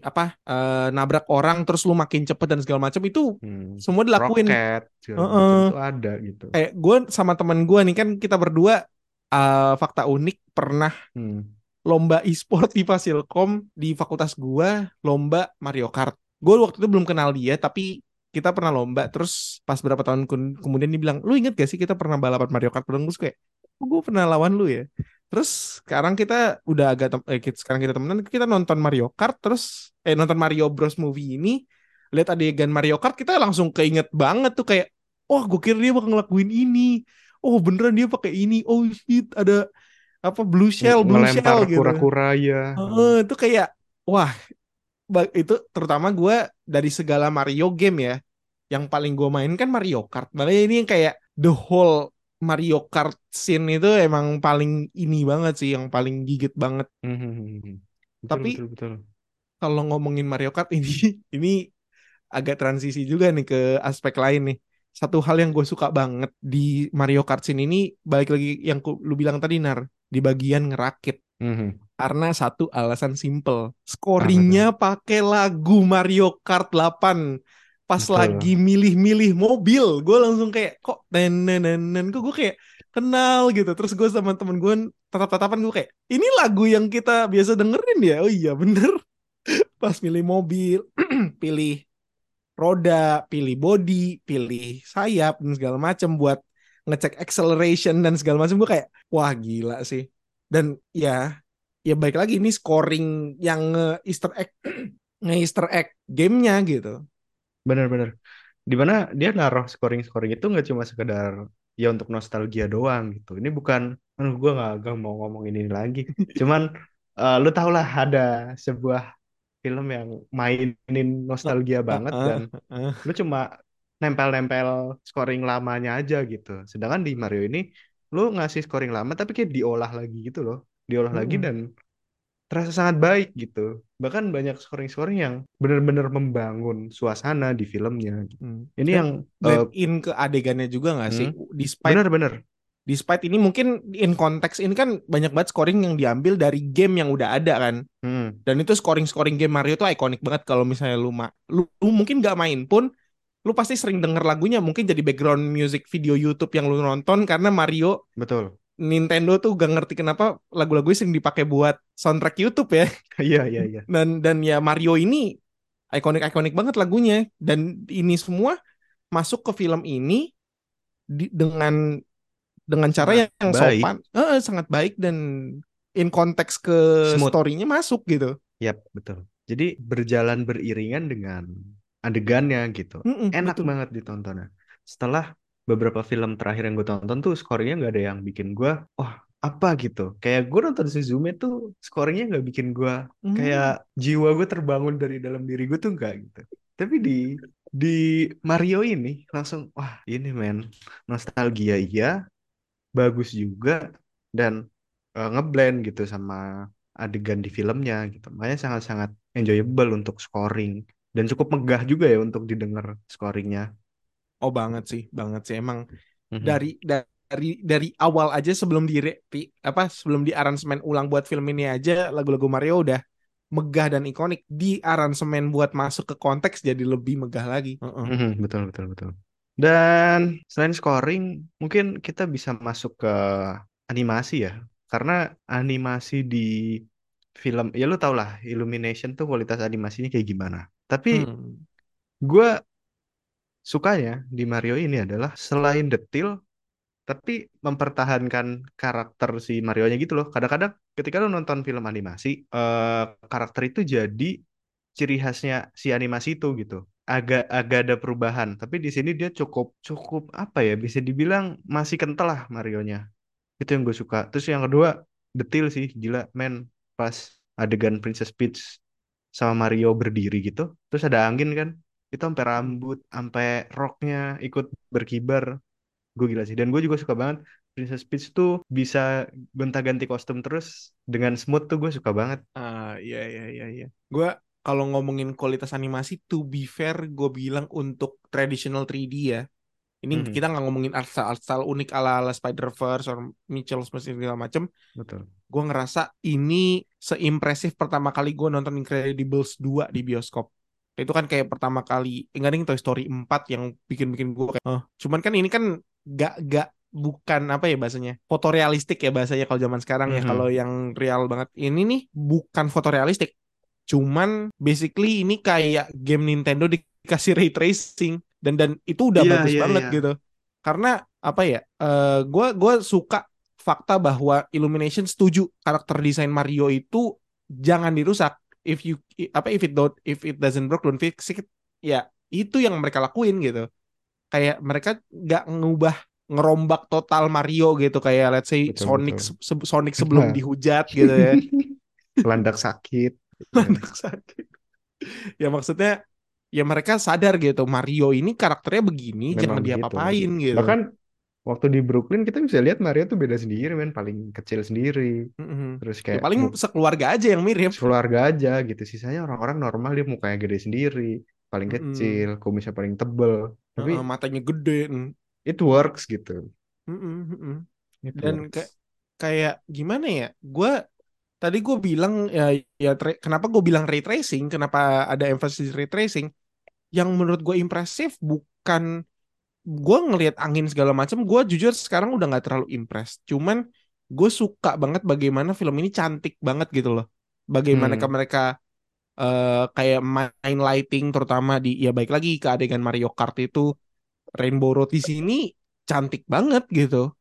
apa eh, nabrak orang terus lu makin cepet dan segala macam itu Hmm. semua dilakuin Rocket Heeh. macam itu ada gitu. kayak gue sama teman gue nih kan kita berdua eh, fakta unik pernah Hmm. lomba e-sport di Fasilkom di fakultas gua lomba Mario Kart. Gue waktu itu belum kenal dia tapi kita pernah lomba terus pas berapa tahun kemudian dia bilang, "Lu inget gak sih kita pernah balapan Mario Kart bareng?" Terus kayak, "Oh, gue pernah lawan lu ya." Terus sekarang kita udah agak tem- eh, sekarang kita temenan kita nonton Mario Kart terus eh nonton Mario Bros movie ini lihat adegan Mario Kart kita langsung keinget banget tuh kayak, "Wah, gue kira dia bakal ngelakuin ini." Oh, beneran dia pakai ini. Oh shit, ada apa blue shell, blue Ngelempar shell gitu. kura-kura ya. Heeh, itu kayak wah itu terutama gue dari segala Mario game ya yang paling gue main kan Mario Kart makanya ini yang kayak the whole Mario Kart scene itu emang paling ini banget sih yang paling gigit banget Hmm. Betul, Tapi- betul, betul. kalau ngomongin Mario Kart ini ini agak transisi juga nih ke aspek lain nih satu hal yang gue suka banget di Mario Kart scene ini balik lagi yang ku- lu bilang tadi Nar di bagian ngerakit Hmm. Karena satu alasan simple. Scoringnya pakai lagu Mario Kart 8. Pas Betul. lagi milih-milih mobil, gue langsung kayak kok nenen kok gue kayak kenal gitu. Terus gue sama temen gue tatap-tatapan gue kayak ini lagu yang kita biasa dengerin ya. Oh iya bener. Pas milih mobil, pilih roda, pilih body, pilih sayap dan segala macam buat ngecek acceleration dan segala macam gue kayak wah gila sih. Dan ya ya baik lagi ini scoring yang nge Easter egg nge Easter egg gamenya gitu. Bener-bener. Di mana dia naruh scoring-scoring itu nggak cuma sekedar ya untuk nostalgia doang gitu. Ini bukan, aduh gue nggak nggak mau ngomongin ini lagi. Cuman eh, lu tau lah ada sebuah film yang mainin nostalgia banget dan lu cuma nempel-nempel scoring lamanya aja gitu. Sedangkan di Mario ini lu ngasih scoring lama tapi kayak diolah lagi gitu loh. Diolah lagi Mm-mm. dan terasa sangat baik gitu. Bahkan banyak scoring-scoring yang benar-benar membangun suasana di filmnya. Hmm. Ini Dan yang eh, in ke adegannya juga nggak sih? hmm, Despite benar-benar despite ini mungkin in konteks ini kan banyak banget scoring yang diambil dari game yang udah ada kan. hmm, Dan itu scoring-scoring game Mario tuh ikonik banget kalau misalnya lu ma lu, lu mungkin nggak main pun lu pasti sering denger lagunya mungkin jadi background music video YouTube yang lu nonton karena Mario betul. Nintendo tuh gak ngerti kenapa lagu-lagunya sering dipakai buat soundtrack YouTube ya. Iya, iya, iya. Dan dan ya Mario ini ikonik-ikonik banget lagunya dan ini semua masuk ke film ini di- dengan dengan cara Sangat yang baik. sopan, eh, sangat baik dan in konteks ke Smooth. story-nya masuk gitu. Yap, betul. Jadi berjalan beriringan dengan adegannya gitu. Mm-mm, Enak betul. banget ditontonnya. Setelah beberapa film terakhir yang gue tonton tuh scoringnya nggak ada yang bikin gue, wah apa gitu. Kayak gue nonton Suzume tuh scoringnya nggak bikin gue Hmm. kayak jiwa gue terbangun dari dalam diri gue tuh nggak gitu. Tapi di di Mario ini langsung wah ini men nostalgia iya, bagus juga dan eh, ngeblend gitu sama adegan di filmnya gitu. Makanya sangat-sangat enjoyable untuk scoring dan cukup megah juga ya untuk didengar scoringnya. Oh banget sih, banget sih emang Mhm. dari dari dari awal aja sebelum di, di apa sebelum di aransemen ulang buat film ini aja lagu-lagu Mario udah megah dan ikonik di aransemen buat masuk ke konteks jadi lebih megah lagi. Mhm, betul betul betul. Dan selain scoring, mungkin kita bisa masuk ke animasi ya. Karena animasi di film, ya lu tau lah, Illumination tuh kualitas animasinya kayak gimana. Tapi Hmm. gue sukanya di Mario ini adalah selain detil, tapi mempertahankan karakter si Mario-nya gitu loh. Kadang-kadang ketika lu nonton film animasi, eh, karakter itu jadi ciri khasnya si animasi itu gitu. Agak agak ada perubahan, tapi di sini dia cukup cukup apa ya? Bisa dibilang masih kental lah Mario-nya. Itu yang gue suka. Terus yang kedua, detil sih, gila men. Pas adegan Princess Peach sama Mario berdiri gitu, terus ada angin kan, itu sampai rambut, sampai roknya ikut berkibar. Gue gila sih. Dan gue juga suka banget Princess Peach tuh bisa gonta-ganti kostum terus dengan smooth tuh gue suka banget. Ah, iya iya iya iya. Gue kalau ngomongin kualitas animasi to be fair gue bilang untuk traditional 3D ya. Ini Mhm. kita nggak ngomongin art style, art style unik ala ala Spider-Verse or Mitchell Smith segala macem. Betul. Gue ngerasa ini seimpresif pertama kali gue nonton Incredibles 2 di bioskop. Itu kan kayak pertama kali, enggak nih Toy Story 4 yang bikin-bikin gue kayak, oh. Cuman kan ini kan gak, gak, bukan apa ya bahasanya, fotorealistik ya bahasanya kalau zaman sekarang ya. Mhm. Kalau yang real banget, ini nih bukan fotorealistik. Cuman basically ini kayak game Nintendo dikasih ray tracing dan dan itu udah Iya, bagus iya, banget iya. gitu. Karena apa ya? eh gue gua suka fakta bahwa Illumination setuju karakter desain Mario itu jangan dirusak. If you apa if it don't if it doesn't work don't fix it. Ya itu yang mereka lakuin gitu. Kayak mereka nggak ngubah ngerombak total Mario gitu kayak let's say Betul, Sonic betul. se- Sonic sebelum Nah. dihujat gitu ya. Landak sakit. Landak sakit. Ya maksudnya ya mereka sadar gitu Mario ini karakternya begini jangan Memang begitu. diapa-apain gitu. Bahkan waktu di Brooklyn kita bisa lihat Mario tuh beda sendiri men, paling kecil sendiri. Mhm. Terus Ya kayak paling mu- sekeluarga aja yang mirip. keluarga aja gitu. Sisanya orang-orang normal dia mukanya gede sendiri, paling Mm-mm. kecil, kumisnya paling tebel. Tapi Heeh, matanya gede. it works gitu. Mm-mm. It Dan works. kayak kayak gimana ya? Gue tadi gue bilang ya ya tra- kenapa gue bilang ray tracing? Kenapa ada emphasis ray tracing? Yang menurut gue impresif bukan gue ngelihat angin segala macam. Gue jujur sekarang udah nggak terlalu impress. Cuman gue suka banget bagaimana film ini cantik banget gitu loh. Bagaimana Hmm. mereka eh, kayak main lighting terutama di ya baik lagi ke adegan Mario Kart itu Rainbow Road di sini cantik banget gitu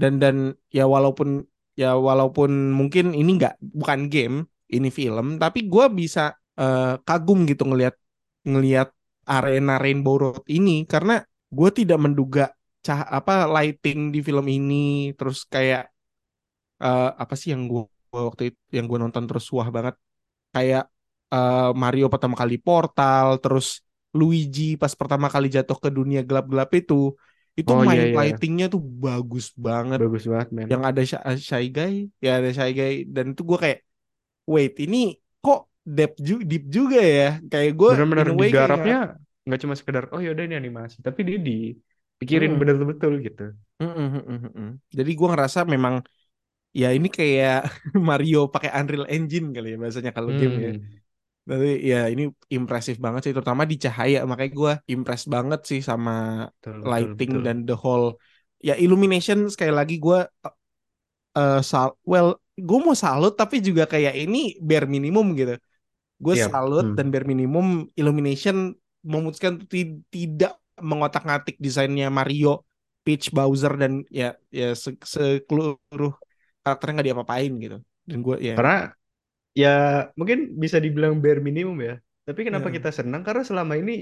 dan dan ya walaupun ya walaupun mungkin ini nggak bukan game ini film tapi gue bisa eh, kagum gitu ngelihat ngelihat arena Rainbow Road ini karena gue tidak menduga cah apa lighting di film ini terus kayak eh, apa sih yang gue waktu itu yang gue nonton terus wah banget kayak eh, Mario pertama kali portal terus Luigi pas pertama kali jatuh ke dunia gelap-gelap itu itu Oh, main iya, iya. lightingnya tuh bagus banget Bagus banget men. yang ada Shy, Shy Guy ya ada Shy Guy dan itu gue kayak wait ini kok deep, ju- deep juga ya kayak gue kayak digarapnya nggak cuma sekedar oh yaudah ini animasi, tapi dia dipikirin Mm. betul-betul gitu. Mm, mm, mm, mm, mm. jadi gue ngerasa memang ya ini kayak Mario pakai Unreal Engine kali ya bahasanya kalau game ya Hmm, tapi ya ini impresif banget sih terutama di cahaya makanya gue impress banget sih sama betul, betul, lighting betul. dan the whole ya illumination sekali lagi gue eh sal well gue mau salut tapi juga kayak ini bare minimum gitu gue Siap. salut Hmm. dan bare minimum illumination memutuskan untuk ti- tidak mengotak-ngatik desainnya Mario Peach Bowser dan ya ya se- seluruh karakternya nggak diapa-apain gitu dan gue ya Karena ya mungkin bisa dibilang bare minimum ya. Tapi kenapa Ya. kita senang? Karena selama ini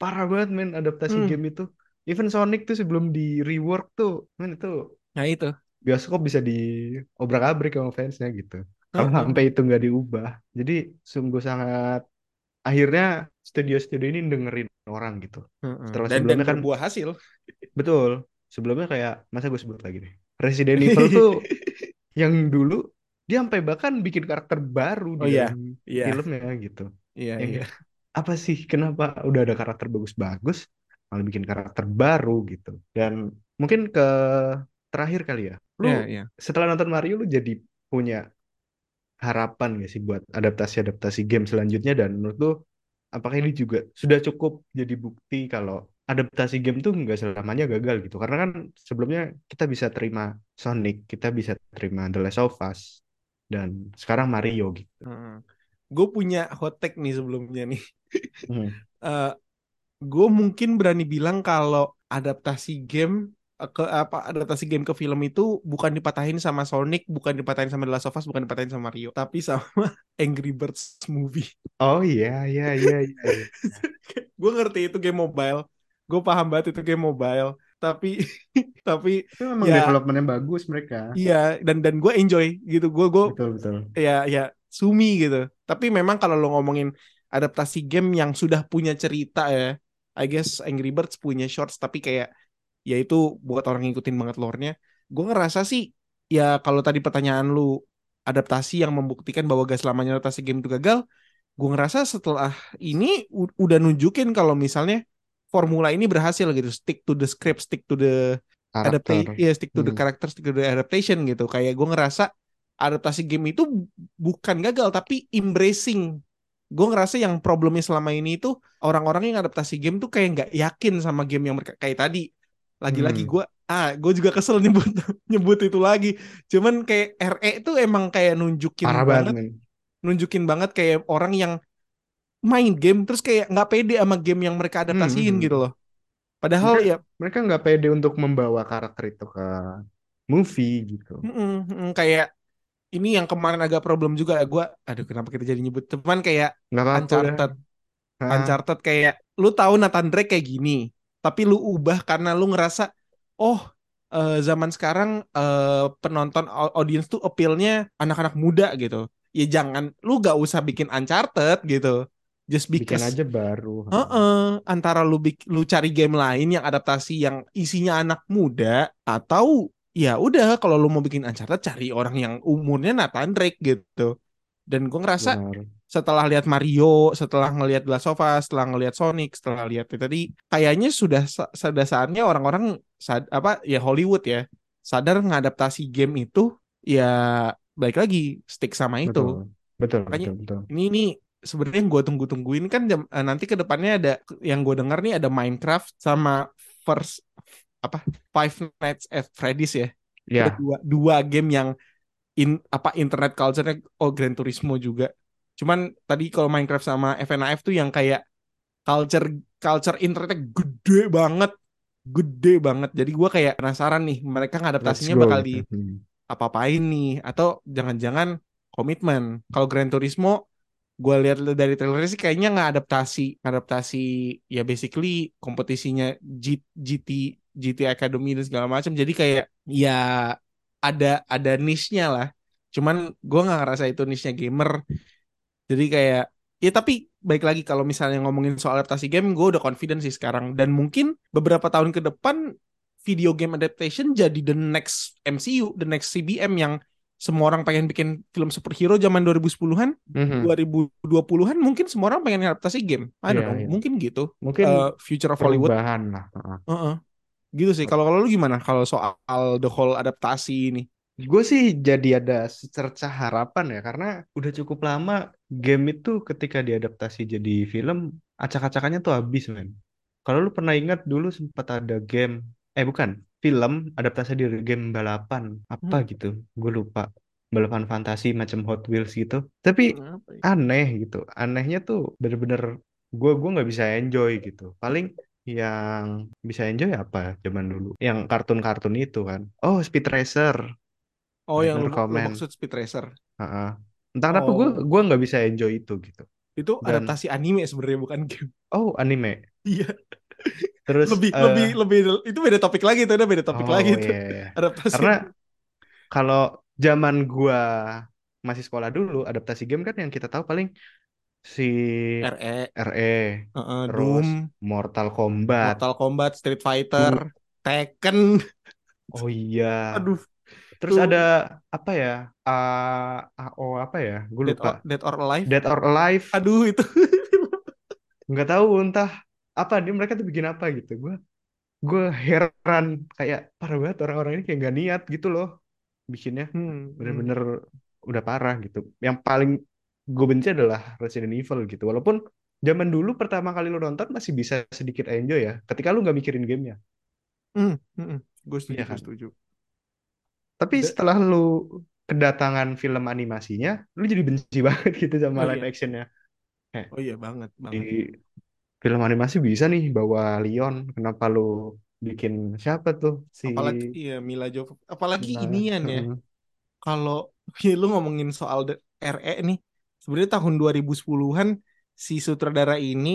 parah banget men adaptasi Hmm. game itu. Even Sonic tuh sebelum di rework tuh, men itu nah itu bioskop bisa di obrak-abrik sama fansnya gitu. Kalau sampai itu nggak diubah, jadi sungguh sangat akhirnya studio-studio ini dengerin orang gitu. Heeh. Setelah dan dan sebelumnya kan berbuah hasil. Betul, sebelumnya kayak masa gue sebut lagi nih, Resident Evil tuh yang dulu dia sampai bahkan bikin karakter baru oh di iya dalam iya. filmnya gitu. iya iya. kayak, apa sih? Kenapa udah ada karakter bagus-bagus malah bikin karakter baru? gitu. Dan mungkin ke terakhir kali ya, iya lu iya setelah nonton Mario lu jadi punya harapan gak sih buat adaptasi-adaptasi game selanjutnya? Dan menurut lu apakah ini juga sudah cukup jadi bukti kalau adaptasi game tuh nggak selamanya gagal gitu? Karena kan sebelumnya kita bisa terima Sonic kita bisa terima The Last of Us dan sekarang Mario gitu. Gue punya hot take nih sebelumnya nih. Hmm. Eh, gue mungkin berani bilang kalau adaptasi game ke apa adaptasi game ke film itu bukan dipatahin sama Sonic, bukan dipatahin sama The Last of Us, bukan dipatahin sama Mario, tapi sama Angry Birds movie. oh iya iya iya iya iya. gue ngerti itu game mobile, gue paham banget itu game mobile, tapi tapi itu memang Ya. developmentnya bagus mereka iya dan dan gue enjoy gitu, gue gue betul betul ya ya sumi gitu. Tapi memang kalau lo ngomongin adaptasi game yang sudah punya cerita ya, I guess Angry Birds punya shorts tapi kayak ya itu buat orang ngikutin banget lore-nya. Gue ngerasa sih ya kalau tadi pertanyaan lu adaptasi yang membuktikan bahwa gak selamanya adaptasi game itu gagal, gue ngerasa setelah ini udah nunjukin kalau misalnya formula ini berhasil gitu, stick to the script, stick to the adaptation, karakter ya stick to the Hmm. character, stick to the adaptation gitu. Kayak gue ngerasa adaptasi game itu bukan gagal tapi embracing. Gue ngerasa yang problemnya selama ini itu orang-orang yang adaptasi game tuh kayak nggak yakin sama game yang mereka kayak tadi. Lagi-lagi Hmm. gue ah gue juga kesel nyebut nyebut itu lagi. Cuman kayak RE itu emang kayak nunjukin parah banget, banget nunjukin banget kayak orang yang main game terus kayak nggak pede sama game yang mereka adaptasiin hmm. gitu loh. Padahal mereka ya mereka nggak pede untuk membawa karakter itu ke movie gitu Mm-mm, mm, kayak ini yang kemarin agak problem juga gue aduh kenapa kita jadi nyebut cuman kayak nggak apa-apa dah. Uncharted Hah? Uncharted kayak lu tahu Nathan Drake kayak gini tapi lu ubah karena lu ngerasa oh eh, zaman sekarang eh, penonton au- audiens tuh appeal-nya anak-anak muda gitu ya jangan lu gak usah bikin Uncharted gitu just bikin because aja baru Heeh, antara lu lu cari game lain yang adaptasi yang isinya anak muda atau ya udah kalau lu mau bikin Uncharted cari orang yang umurnya Nathan Drake gitu. Dan gue ngerasa Benar. Setelah lihat Mario, setelah ngelihat Last of Us, setelah ngelihat Sonic, setelah lihat itu tadi kayaknya sudah sudah saatnya orang-orang sad- apa ya Hollywood ya sadar ngadaptasi game itu ya baik lagi stick sama itu. betul betul Makanya- betul betul Ini ini sebenarnya yang gue tunggu-tungguin kan jam, eh, nanti ke depannya ada yang gue dengar nih ada Minecraft sama first apa Five Nights at Freddy's ya. Ada dua, dua game yang in apa internet culture-nya oh Gran Turismo juga. Cuman tadi kalau Minecraft sama FNAF tuh yang kayak culture culture internetnya gede banget, gede banget. Jadi gue kayak penasaran nih mereka ngadaptasinya bakal di Hmm. apa-apain nih? Atau jangan-jangan komitmen. Kalau Gran Turismo gue lihat dari trailernya sih kayaknya nggak adaptasi. Adaptasi ya basically kompetisinya G- GT GT Academy dan segala macam. Jadi kayak ya ada ada niche-nya lah. Cuman gue nggak ngerasa itu niche-nya gamer jadi kayak ya tapi baik lagi kalau misalnya ngomongin soal adaptasi game gue udah confident sih sekarang dan mungkin beberapa tahun ke depan video game adaptation jadi the next MCU the next CBM yang semua orang pengen bikin film superhero zaman 2010-an, Mhm. 2020-an mungkin semua orang pengen adaptasi game. I don't Iya, know, iya. mungkin gitu. Mungkin Eh, future of Hollywood. perubahan lah. Heeh. Heeh. Gitu sih. Kalau kalau lu gimana kalau soal the whole adaptasi ini? Gue sih jadi ada secerca harapan ya karena udah cukup lama game itu ketika diadaptasi jadi film acak-acakannya tuh habis men. Kalau lu pernah ingat dulu sempat ada game eh bukan film adaptasi dari game balapan apa Hmm. gitu gue lupa balapan fantasi macam Hot Wheels gitu tapi ya? aneh gitu anehnya tuh bener-bener gue gua nggak bisa enjoy gitu paling yang bisa enjoy apa zaman dulu yang kartun-kartun itu kan oh Speed Racer Oh, yang lu, lu maksud Speed Racer. Heeh. Entah kenapa gue Oh. gua nggak bisa enjoy itu gitu. Itu Dan- adaptasi anime sebenarnya bukan game. Oh anime. Iya. Terus lebih eh, lebih lebih itu beda topik lagi itu udah beda topik oh, lagi itu. iya, iya. Adaptasi. Karena kalau zaman gua masih sekolah dulu adaptasi game kan yang kita tahu paling si RE, RE, heeh, terus Doom, Mortal Kombat. Mortal Kombat, Street Fighter, Tekken. Oh iya. Aduh, Terus tuh. ada apa ya? A AO apa ya? Gue Dead or, lupa. Dead or Alive. Dead or Alive. Aduh itu. nggak tahu entah apa dia mereka tuh bikin apa gitu gue gue heran kayak parah banget orang-orang ini kayak nggak niat gitu loh bikinnya Hmm, hmm. bener-bener udah parah gitu yang paling gue benci adalah Resident Evil gitu walaupun zaman dulu pertama kali lo nonton masih bisa sedikit enjoy ya ketika lu nggak mikirin gamenya Hmm, hmm, hmm. Gue setuju, gue kan? setuju. Tapi Da- setelah lu kedatangan film animasinya lu jadi benci banget gitu sama Oh, live iya. actionnya Oh iya banget, banget. di film animasi bisa nih bawa Leon kenapa lu bikin siapa tuh si Apalagi iya Mila. Apalagi Nah, inian ya. heeh. Kalau ya, lu ngomongin soal the- RE nih, sebenarnya tahun 2010-an si sutradara ini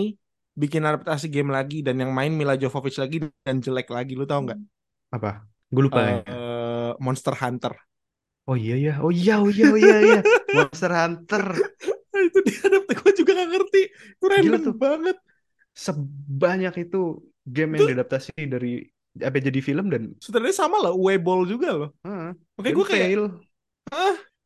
bikin adaptasi game lagi dan yang main Mila Jovovich lagi dan jelek lagi. Lu tahu nggak? apa gue lupa ya Eh, Monster Hunter. oh iya ya oh iya oh iya oh iya iya Monster Hunter Nah, itu dia adaptasi gue juga gak ngerti. Itu random tuh. banget. sebanyak itu game yang diadaptasi dari apa jadi film dan Sutradaranya sama lah, Uwe-Boll juga loh. heeh, Oke, gue kayak fail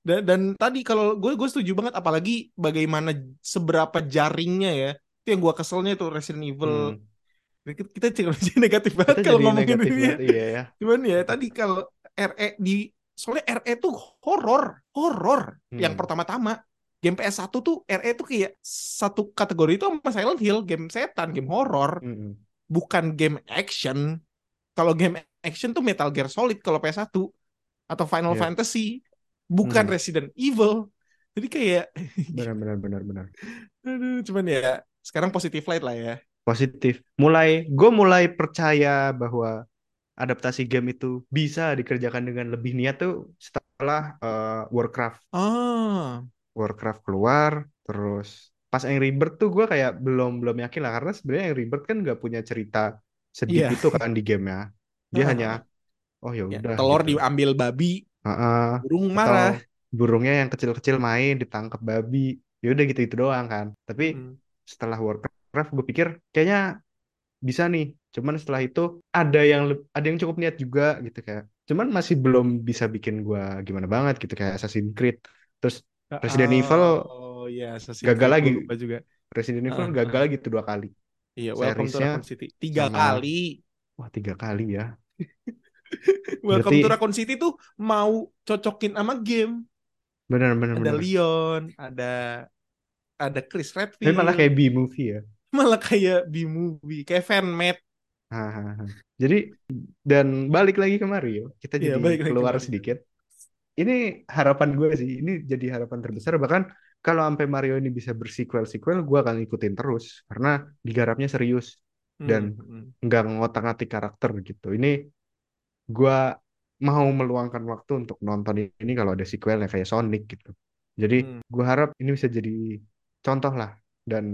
dan, dan tadi kalau gue gue setuju banget apalagi bagaimana seberapa jaringnya ya. Itu yang gue keselnya tuh Resident Evil. Hmm, Kita kita jadi negatif banget kita kalau ngomongin ini. ya. banget iya ya Cuman ya tadi kalau RE di soalnya RE tuh horor, horor yang Hmm. pertama-tama. Game PS1 tuh RE tuh kayak satu kategori itu sama Silent Hill, game setan, game horor, Mm-mm. bukan game action. Kalau game action tuh Metal Gear Solid kalau PS1 atau Final Iya. Fantasy, bukan Hmm. Resident Evil. Jadi kayak benar benar benar benar aduh, cuman ya sekarang positive light lah ya. positif mulai gue mulai percaya bahwa adaptasi game itu bisa dikerjakan dengan lebih niat tuh setelah eh, Warcraft Ah, Warcraft keluar terus pas Angry Bird tuh gue kayak belum belum yakin lah karena sebenarnya Angry Bird kan nggak punya cerita sedih Iya. itu kan di gamenya dia Ah. hanya oh ya ya, udah telur gitu. diambil babi, Heeh. burung Atau marah. burungnya yang kecil-kecil main ditangkap babi ya udah gitu itu doang kan tapi Hmm. setelah Warcraft gue pikir kayaknya bisa nih cuman setelah itu ada yang ada yang cukup niat juga gitu kayak cuman masih belum bisa bikin gue gimana banget gitu kayak Assassin's Creed terus Resident Evil Oh iya, Assassin's gagal Creed, lagi. juga. Resident Evil Ah, gagal ah. lagi tuh dua kali Iya, Welcome to Raccoon City. Tiga sama- kali. wah tiga kali ya Welcome Berarti- to Raccoon City tuh mau cocokin sama game. benar benar Ada benar Leon, ada ada Chris Redfield. malah kayak B movie ya malah kayak B-movie, kayak fanmade. Hahaha. Jadi dan balik lagi ke Mario, kita Iya, jadi balik ke keluar sedikit. Ini harapan gue sih, ini jadi harapan terbesar. Bahkan kalau sampai Mario ini bisa bersequel-sequel, gue akan ikutin terus karena digarapnya serius, Dan- Hmm, hmm. nggak ngotak-ngatik karakter gitu. Ini gue mau meluangkan waktu untuk nonton ini kalau ada sequelnya kayak Sonic gitu. Jadi Hmm. gue harap ini bisa jadi contoh lah dan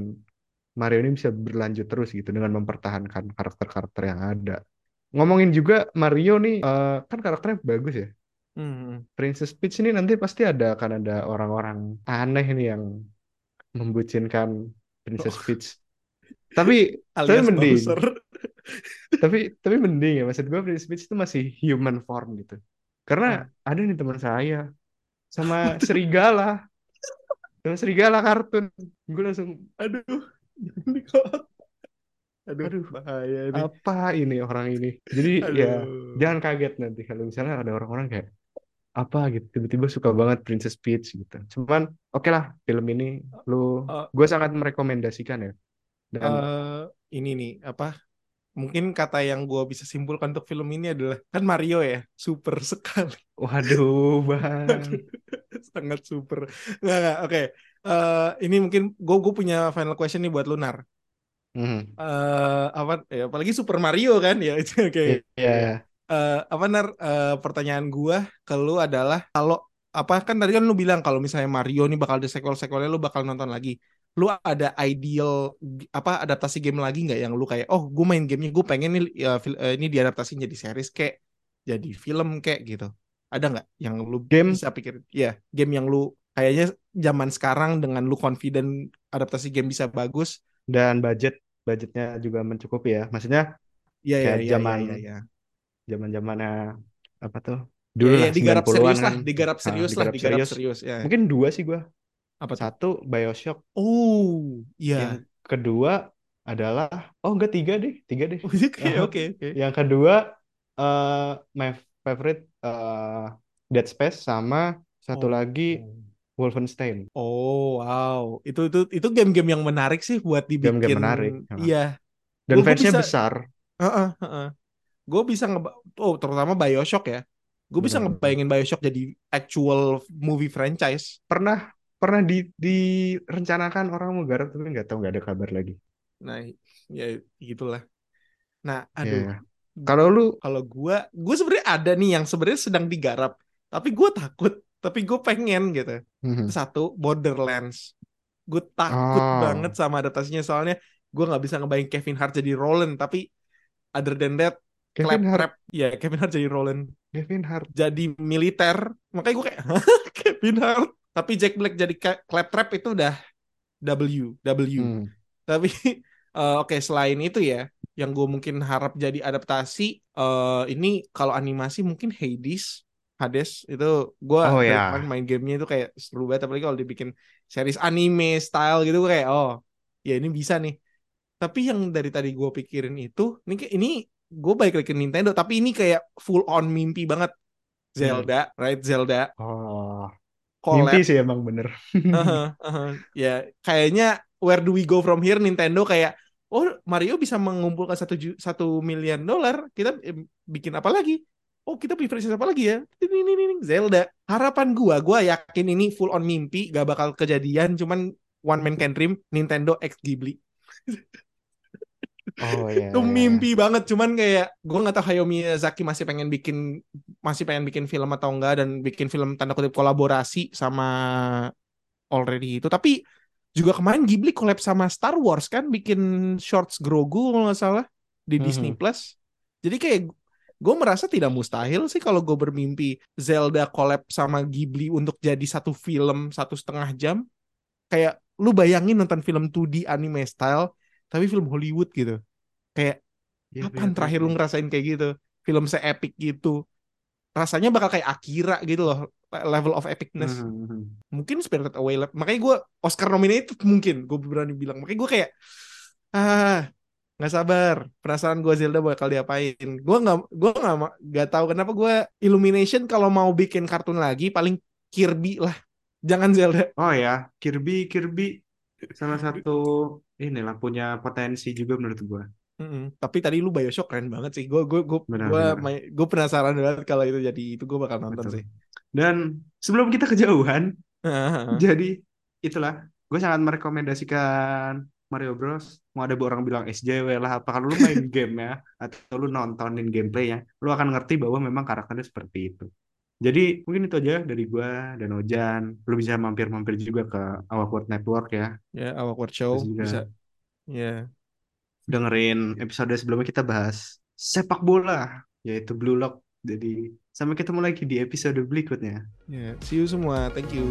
Mario ini bisa berlanjut terus gitu dengan mempertahankan karakter-karakter yang ada. Ngomongin juga Mario nih eh, kan karakternya bagus ya. Hmm. Princess Peach ini nanti pasti ada akan ada orang-orang aneh nih yang membucinkan Princess Peach. Tapi tapi mending, tapi tapi mending ya maksud gue Princess Peach itu masih human form gitu. Karena ada nih teman saya sama serigala sama serigala kartun gue langsung Aduh. Jangan. Aduh, Aduh. bahaya ini. apa ini orang ini jadi ya Aduh. jangan kaget nanti kalau misalnya ada orang-orang kayak apa gitu tiba-tiba suka banget Princess Peach gitu cuman oke lah film ini lu Uh, gue sangat merekomendasikan ya dan eh, ini nih apa? Mungkin kata yang gue bisa simpulkan untuk film ini adalah kan Mario ya, super sekali. waduh bang Sangat super. Nggak, nggak. Oke. Eh, ini mungkin gue gue punya final question nih buat Lunar. Hmm. Eh apa ya apalagi Super Mario kan ya itu oke. Iya. Eh, apa nar eh, pertanyaan gua ke lu adalah kalau apa kan tadi kan lu bilang kalau misalnya Mario nih bakal ada sequel-sequelnya lu bakal nonton lagi. Lu ada ideal apa adaptasi game lagi nggak yang lu kayak oh gue main gamenya gue pengen nih ya, ini diadaptasi jadi series kayak jadi film kayak gitu. Ada nggak yang lu Game bisa pikir? Ya game yang lu kayaknya zaman sekarang dengan lu confident adaptasi game bisa bagus. dan budget budgetnya juga mencukupi ya maksudnya Iya iya kayak iya zaman iya iya. zaman zamannya apa tuh Ya, dulu ya, lah digarap 90-an serius lah, kan digarap Ah, serius lah, digarap digarap serius serius ya. mungkin dua sih gua Apa tuh? satu Bioshock Oh, yang iya. kedua adalah oh enggak tiga deh tiga deh Oke, oke, oke. yang kedua eh my favorite eh, Dead Space sama satu Oh. lagi Wolfenstein Oh, wow. Itu itu itu game-game yang menarik sih buat dibikin. game-game menarik. Iya. dan fansnya bisa- besar Heeh, heeh. Gue bisa nge oh terutama BioShock ya. Gue bisa Benar. ngebayangin BioShock jadi actual movie franchise. pernah pernah di direncanakan orang mau garap tapi nggak tahu nggak ada kabar lagi Nah, ya gitulah. Nah, Ya. aduh. Kalau lu Kalau gua, gue sebenarnya ada nih yang sebenarnya sedang digarap, tapi gue takut, tapi gue pengen gitu. Mhm. Satu, Borderlands. Gue takut Oh. banget sama adaptasinya soalnya gue nggak bisa ngebayang Kevin Hart jadi Roland, tapi other than that, Kevin Hart Claptrap, ya Kevin Hart jadi Roland, Kevin Hart jadi militer, makanya gue kayak Kevin Hart. Tapi Jack Black jadi Ca- Claptrap itu udah W, W. Hmm. Tapi eh, oke selain itu ya, yang gue mungkin harap jadi adaptasi eh ini kalau animasi mungkin Hades, Hades itu gue Oh, ya. main gamenya itu kayak seru banget apalagi kalau dibikin series anime style gitu gue kayak oh ya ini bisa nih. Tapi yang dari tadi gue pikirin itu ini kayak- ini gue balik lagi ke Nintendo tapi ini kayak full on mimpi banget. Zelda, right? Zelda oh collab mimpi sih emang bener Aha, aha. Ya, kayaknya where do we go from here Nintendo kayak oh Mario bisa mengumpulkan satu satu miliar dolar kita eh, bikin apa lagi? Oh kita bikin franchise apa lagi ya? Ini, ini, ini, Zelda. Harapan gua, gua yakin ini full on mimpi, gak bakal kejadian. Cuman one man can dream, Nintendo X Ghibli. oh ya Itu mimpi banget. Cuman kayak gua nggak tahu Hayao Miyazaki masih pengen bikin masih pengen bikin film atau enggak dan bikin film tanda kutip kolaborasi sama already itu. Tapi juga kemarin Ghibli collab sama Star Wars kan bikin shorts Grogu kalau nggak salah di Mhm. Disney Plus. Jadi kayak gue merasa tidak mustahil sih kalau gue bermimpi Zelda collab sama Ghibli untuk jadi satu film satu setengah jam. Kayak lu bayangin nonton film 2D anime style tapi film Hollywood gitu. Kayak Iya, kapan iya, terakhir lu ngerasain kayak gitu? Film se-epic gitu. Rasanya bakal kayak Akira gitu loh. Level of epicness Mhm. mungkin Spirited Away lah. Makanya gue Oscar nominated mungkin gue berani bilang. Makanya gue kayak ah nggak sabar. Penasaran gue Zelda bakal diapain. Gue nggak gue nggak nggak tahu kenapa gue Illumination kalau mau bikin kartun lagi paling Kirby lah. Jangan Zelda. oh ya Kirby Kirby salah satu inilah punya potensi juga menurut gua Mm-mm. Tapi tadi lu Bioshock keren banget sih. Gue gue gue gue gue penasaran banget kalau itu jadi itu gue bakal nonton Betul. sih. Dan sebelum kita kejauhan jadi itulah gue sangat merekomendasikan Mario Bros. Mau ada orang bilang SJW lah apa kalau lu main game ya? Atau lu nontonin gameplaynya lu akan ngerti bahwa memang karakternya seperti itu. Jadi mungkin itu aja dari gua dan Ojan. Lu bisa mampir-mampir juga ke Awak World Network ya. Ya, Awkward Show. Juga bisa. Ya. dengerin episode sebelumnya kita bahas sepak bola yaitu Blue Lock jadi sampai ketemu lagi di episode berikutnya Ya, see you semua. Thank you.